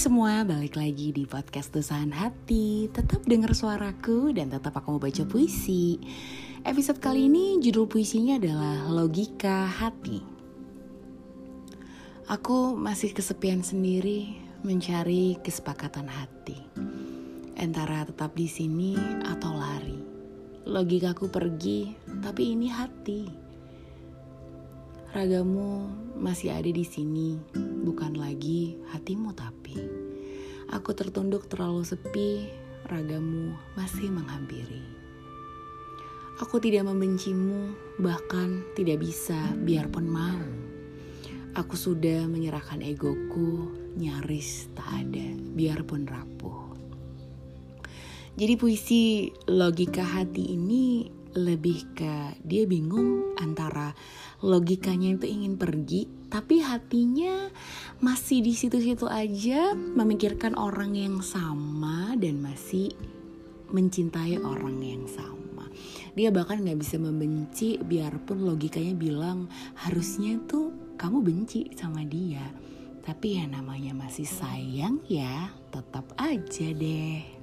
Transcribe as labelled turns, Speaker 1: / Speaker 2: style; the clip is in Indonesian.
Speaker 1: semua, balik lagi di podcast Tusahan Hati. Tetap dengar suaraku dan tetap aku mau baca puisi. Episode kali ini judul puisinya adalah Logika Hati. Aku masih kesepian sendiri mencari kesepakatan hati. Antara tetap di sini atau lari. Logikaku pergi, tapi ini hati. Ragamu masih ada di sini, bukan lagi hatimu tapi. Aku tertunduk terlalu sepi, ragamu masih menghampiri. Aku tidak membencimu, bahkan tidak bisa biarpun mau. Aku sudah menyerahkan egoku, nyaris tak ada, biarpun rapuh. Jadi puisi logika hati ini lebih ke dia bingung antara logikanya itu ingin pergi tapi hatinya masih di situ-situ aja memikirkan orang yang sama dan masih mencintai orang yang sama. Dia bahkan nggak bisa membenci biarpun logikanya bilang harusnya tuh kamu benci sama dia. Tapi ya namanya masih sayang ya tetap aja deh